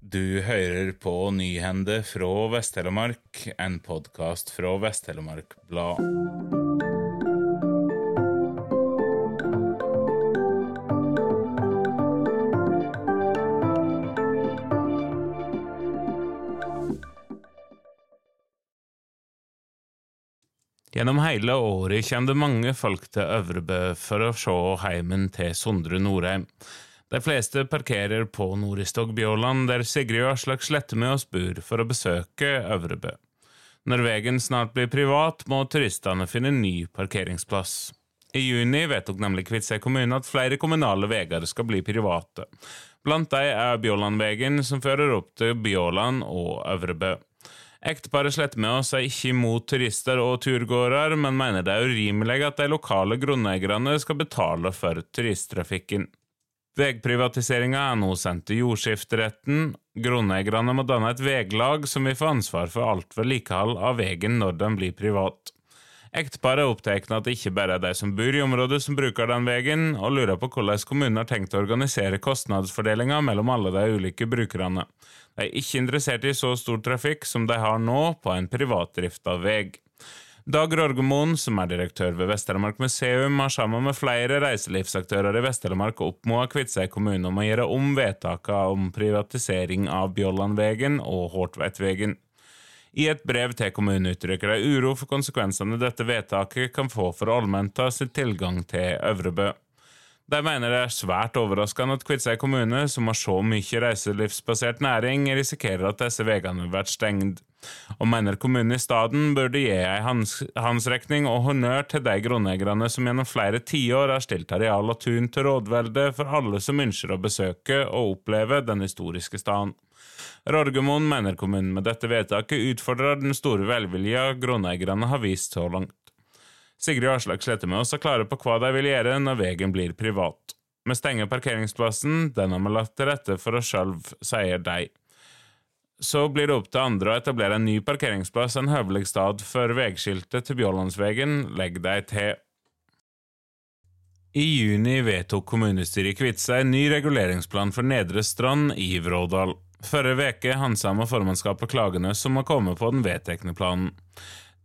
Du hører på Nyhende fra Vest-Telemark, en podkast fra Vest-Telemark Blad. Gjennom hele året kommer det mange folk til Øvrebø for å se heimen til Sondre Norheim. De fleste parkerer på Noristog Bjåland, der Sigrid og Aslak sletter med oss bor, for å besøke Øvrebø. Når veien snart blir privat, må turistene finne ny parkeringsplass. I juni vedtok nemlig Kviteseid kommune at flere kommunale veier skal bli private. Blant dem er Bjålandvegen, som fører opp til Bjåland og Øvrebø. Ekteparet oss er ikke imot turister og turgåere, men mener det er urimelig at de lokale grunneierne skal betale for turisttrafikken. Vegprivatiseringa er nå sendt til jordskifteretten. Grunneierne må danne et veglag som vil få ansvar for alt vedlikehold av veien når den blir privat. Ekteparet er opptatt av at det ikke bare er de som bor i området som bruker den veien, og lurer på hvordan kommunen har tenkt å organisere kostnadsfordelinga mellom alle de ulike brukerne. De er ikke interessert i så stor trafikk som de har nå på en privatdrifta vei. Dag Rorgemoen, som er direktør ved Vest-Telemark museum, har sammen med flere reiselivsaktører i Vest-Telemark oppmoda Kviteseid kommune om å gjøre om vedtakene om privatisering av Bjollandvegen og Hortveitvegen. I et brev til kommunen uttrykker de uro for konsekvensene dette vedtaket kan få for allmenta sin tilgang til Øvrebø. De mener det er svært overraskende at Kviteseid kommune, som har så mye reiselivsbasert næring, risikerer at disse veiene blir stengt, og mener kommunen i stedet burde gi ei håndsrekning og honnør til de grunneierne som gjennom flere tiår har stilt areal og tun til rådvelde for alle som ønsker å besøke og oppleve den historiske staden. Rorgemoen mener kommunen med dette vedtaket utfordrer den store velvilja grunneierne har vist så langt. Sigrid Aslak sletter med oss og klare på hva de vil gjøre når veien blir privat. Vi stenger parkeringsplassen, den har vi lagt til rette for oss sjøl, sier de. Så blir det opp til andre å etablere en ny parkeringsplass en høvelig stad før veiskiltet til Bjålandsvegen legger de til. I juni vedtok kommunestyret i Kvitsa en ny reguleringsplan for Nedre Strand i Vrådal. Forrige uke handsama formannskapet klagene som har kommet på den vedtekne planen.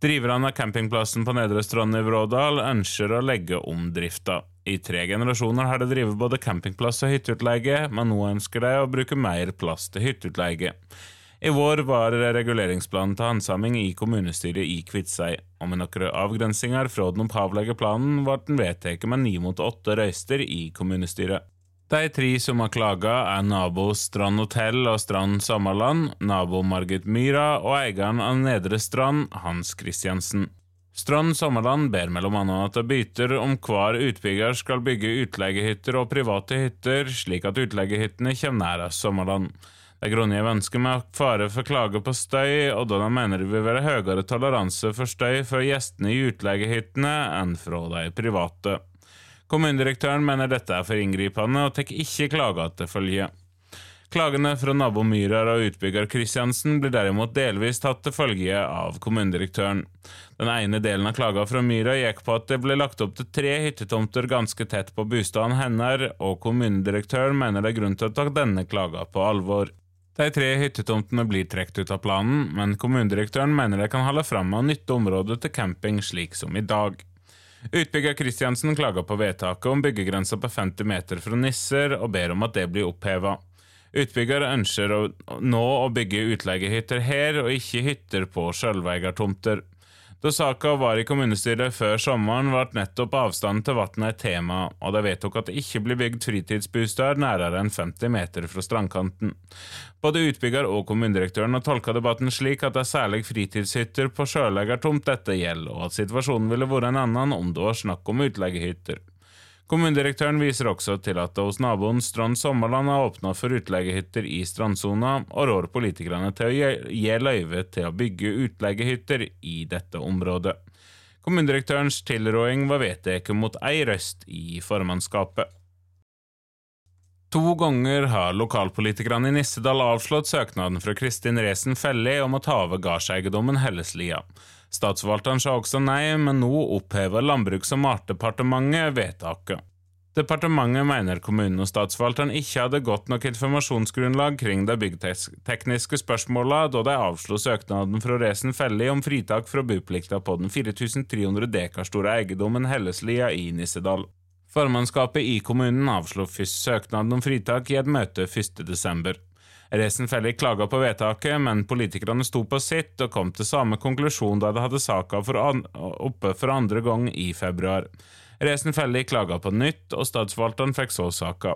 Driverne av campingplassen på Nedre Strand i Vrådal ønsker å legge om drifta. I tre generasjoner har de drevet både campingplass og hytteutleie, men nå ønsker de å bruke mer plass til hytteutleie. I vår var reguleringsplanen til handsaming i kommunestyret i Kviteseid, og med noen avgrensinger fra den opphavlige planen ble den vedtatt med ni mot åtte røyster i kommunestyret. De tre som har klaga, er nabo Strand Hotell og Strand Sommerland, nabo Margit Myra og eieren av Nedre Strand, Hans Christiansen. Strand Sommerland ber mellom annet at det byter om hver utbygger skal bygge utleiehytter og private hytter, slik at utleiehyttene kommer nærest Sommerland. De grunngir ønsket med fare for klage på støy, og da de mener det vil være høyere toleranse for støy fra gjestene i utleiehyttene enn fra de private. Kommunedirektøren mener dette er for inngripende og tar ikke klager til følge. Klagene fra nabo Myhrer og utbygger Kristiansen blir derimot delvis tatt til følge av kommunedirektøren. Den ene delen av klaga fra Myhra gikk på at det ble lagt opp til tre hyttetomter ganske tett på bostaden hennes, og kommunedirektøren mener det er grunn til å ta denne klaga på alvor. De tre hyttetomtene blir trukket ut av planen, men kommunedirektøren mener de kan holde fram med å nytte området til camping slik som i dag. Utbygger Kristiansen klager på vedtaket om byggegrensa på 50 meter fra Nisser, og ber om at det blir oppheva. Utbygger ønsker å, nå å bygge utleiehytter her, og ikke hytter på sjølveigartomter. Da saka var i kommunestyret før sommeren, ble nettopp avstanden til vannet et tema, og de vedtok at det ikke blir bygd fritidsbosteder nærere enn 50 meter fra strandkanten. Både utbygger og kommunedirektøren har tolka debatten slik at det er særlig fritidshytter på sjøleiertomt dette gjelder, og at situasjonen ville vært en annen om det var snakk om utleiehytter. Kommunedirektøren viser også til at det hos naboen Strand Sommerland er åpna for utleiehytter i strandsona, og rår politikerne til å gi løyve til å bygge utleiehytter i dette området. Kommunedirektørens tilråding var vedtatt mot ei røst i formannskapet. To ganger har lokalpolitikerne i Nissedal avslått søknaden fra Kristin Resen Felli om å ta over gardseiendommen Helleslia. Statsforvalteren sa også nei, men nå opphever Landbruks- og matdepartementet vedtaket. Departementet mener kommunen og statsforvalteren ikke hadde godt nok informasjonsgrunnlag kring de byggtekniske spørsmåla da de avslo søknaden fra Resen Felli om fritak fra boplikta på den 4300 dekar store eiendommen Helleslia i Nissedal. Formannskapet i kommunen avslo først søknaden om fritak i et møte 1.12. Resen Felli klaga på vedtaket, men politikerne sto på sitt og kom til samme konklusjon da de hadde saka oppe for andre gang i februar. Resen Felli klaga på nytt, og statsforvalteren fikk så saka.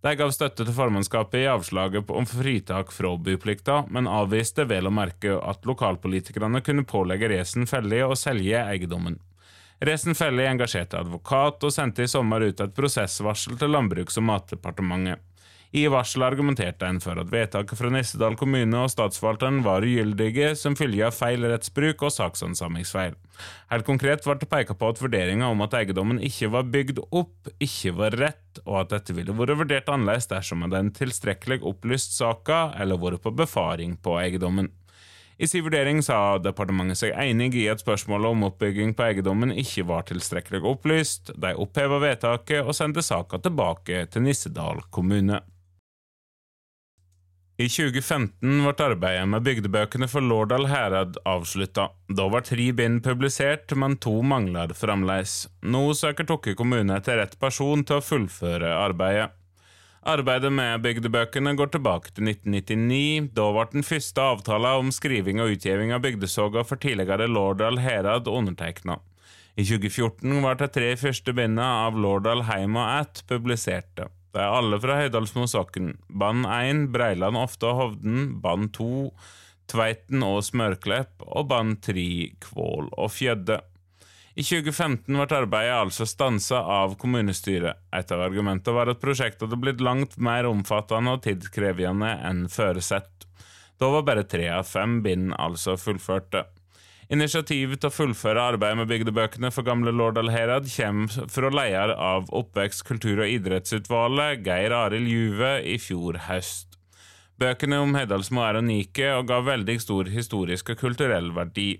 De gav støtte til formannskapet i avslaget om fritak fra byplikta, men avviste vel å merke at lokalpolitikerne kunne pålegge Resen Felli å selge eiendommen. Resen Felli engasjerte advokat og sendte i sommer ut et prosessvarsel til Landbruks- og matdepartementet. I varselet argumenterte en for at vedtaket fra Nissedal kommune og statsforvalteren var ugyldige som følge av feil rettsbruk og saksansamlingsfeil. Helt konkret ble det pekt på at vurderinga om at eiendommen ikke var bygd opp, ikke var rett, og at dette ville vært vurdert annerledes dersom det en tilstrekkelig opplyst saka eller vært på befaring på eiendommen. I sin vurdering sa departementet seg enig i at spørsmålet om oppbygging på eiendommen ikke var tilstrekkelig opplyst. De oppheva vedtaket og sendte saka tilbake til Nissedal kommune. I 2015 ble arbeidet med bygdebøkene for Lårdal herad avslutta. Da var tre bind publisert, men to mangler fremdeles. Nå søker Tokke kommune etter rett person til å fullføre arbeidet. Arbeidet med bygdebøkene går tilbake til 1999. Da ble den første avtalen om skriving og utgiving av bygdesoga for tidligere Lårdal herad undertegna. I 2014 ble de tre første bindene av Lårdal heim og att publiserte. Det er alle fra Høydalsmosokken. Band 1 Breiland Ofte og Hovden. Band 2 Tveiten og Smørklepp. Og band 3 Kvål og Fjødde. I 2015 ble arbeidet altså stansa av kommunestyret. Et av argumentene var at prosjektet hadde blitt langt mer omfattende og tidskrevende enn føresett. Da var bare tre av fem bind altså fullførte. Initiativet til å fullføre arbeidet med bygdebøkene for gamle lord Alherad kommer fra leder av Oppvekst-, kultur- og idrettsutvalget, Geir Arild Juve, i fjor høst. Bøkene om Hedalsmo er unike og ga veldig stor historisk og kulturell verdi.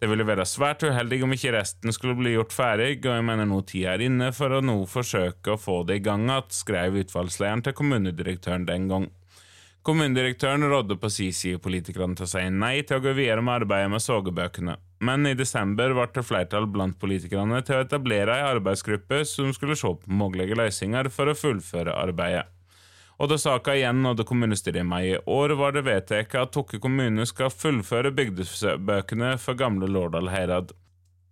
Det ville være svært uheldig om ikke resten skulle bli gjort ferdig, og jeg mener nå tida er inne for å nå forsøke å få det i gang igjen, skrev utvalgslederen til kommunedirektøren den gang. Kommunedirektøren rådde på si side politikerne til å si nei til å gå videre med arbeidet med sogebøkene, men i desember ble det flertall blant politikerne til å etablere ei arbeidsgruppe som skulle se på mulige løsninger for å fullføre arbeidet. Og da saka igjen nådde kommunestyret i mai i år, var det vedtatt at Tokke kommune skal fullføre bygdebøkene for gamle Lårdal Herad.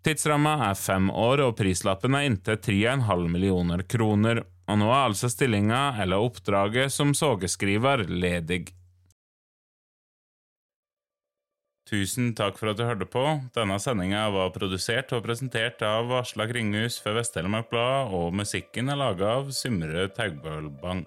Tidsramma er fem år, og prislappen er inntil 3,5 millioner kroner og nå er altså stillinga eller oppdraget som sogeskriver ledig. Tusen takk for at du hørte på. Denne sendinga var produsert og presentert av Aslak Kringhus for Vest-Telemark Blad, og musikken er laga av Symre Taugbølbang.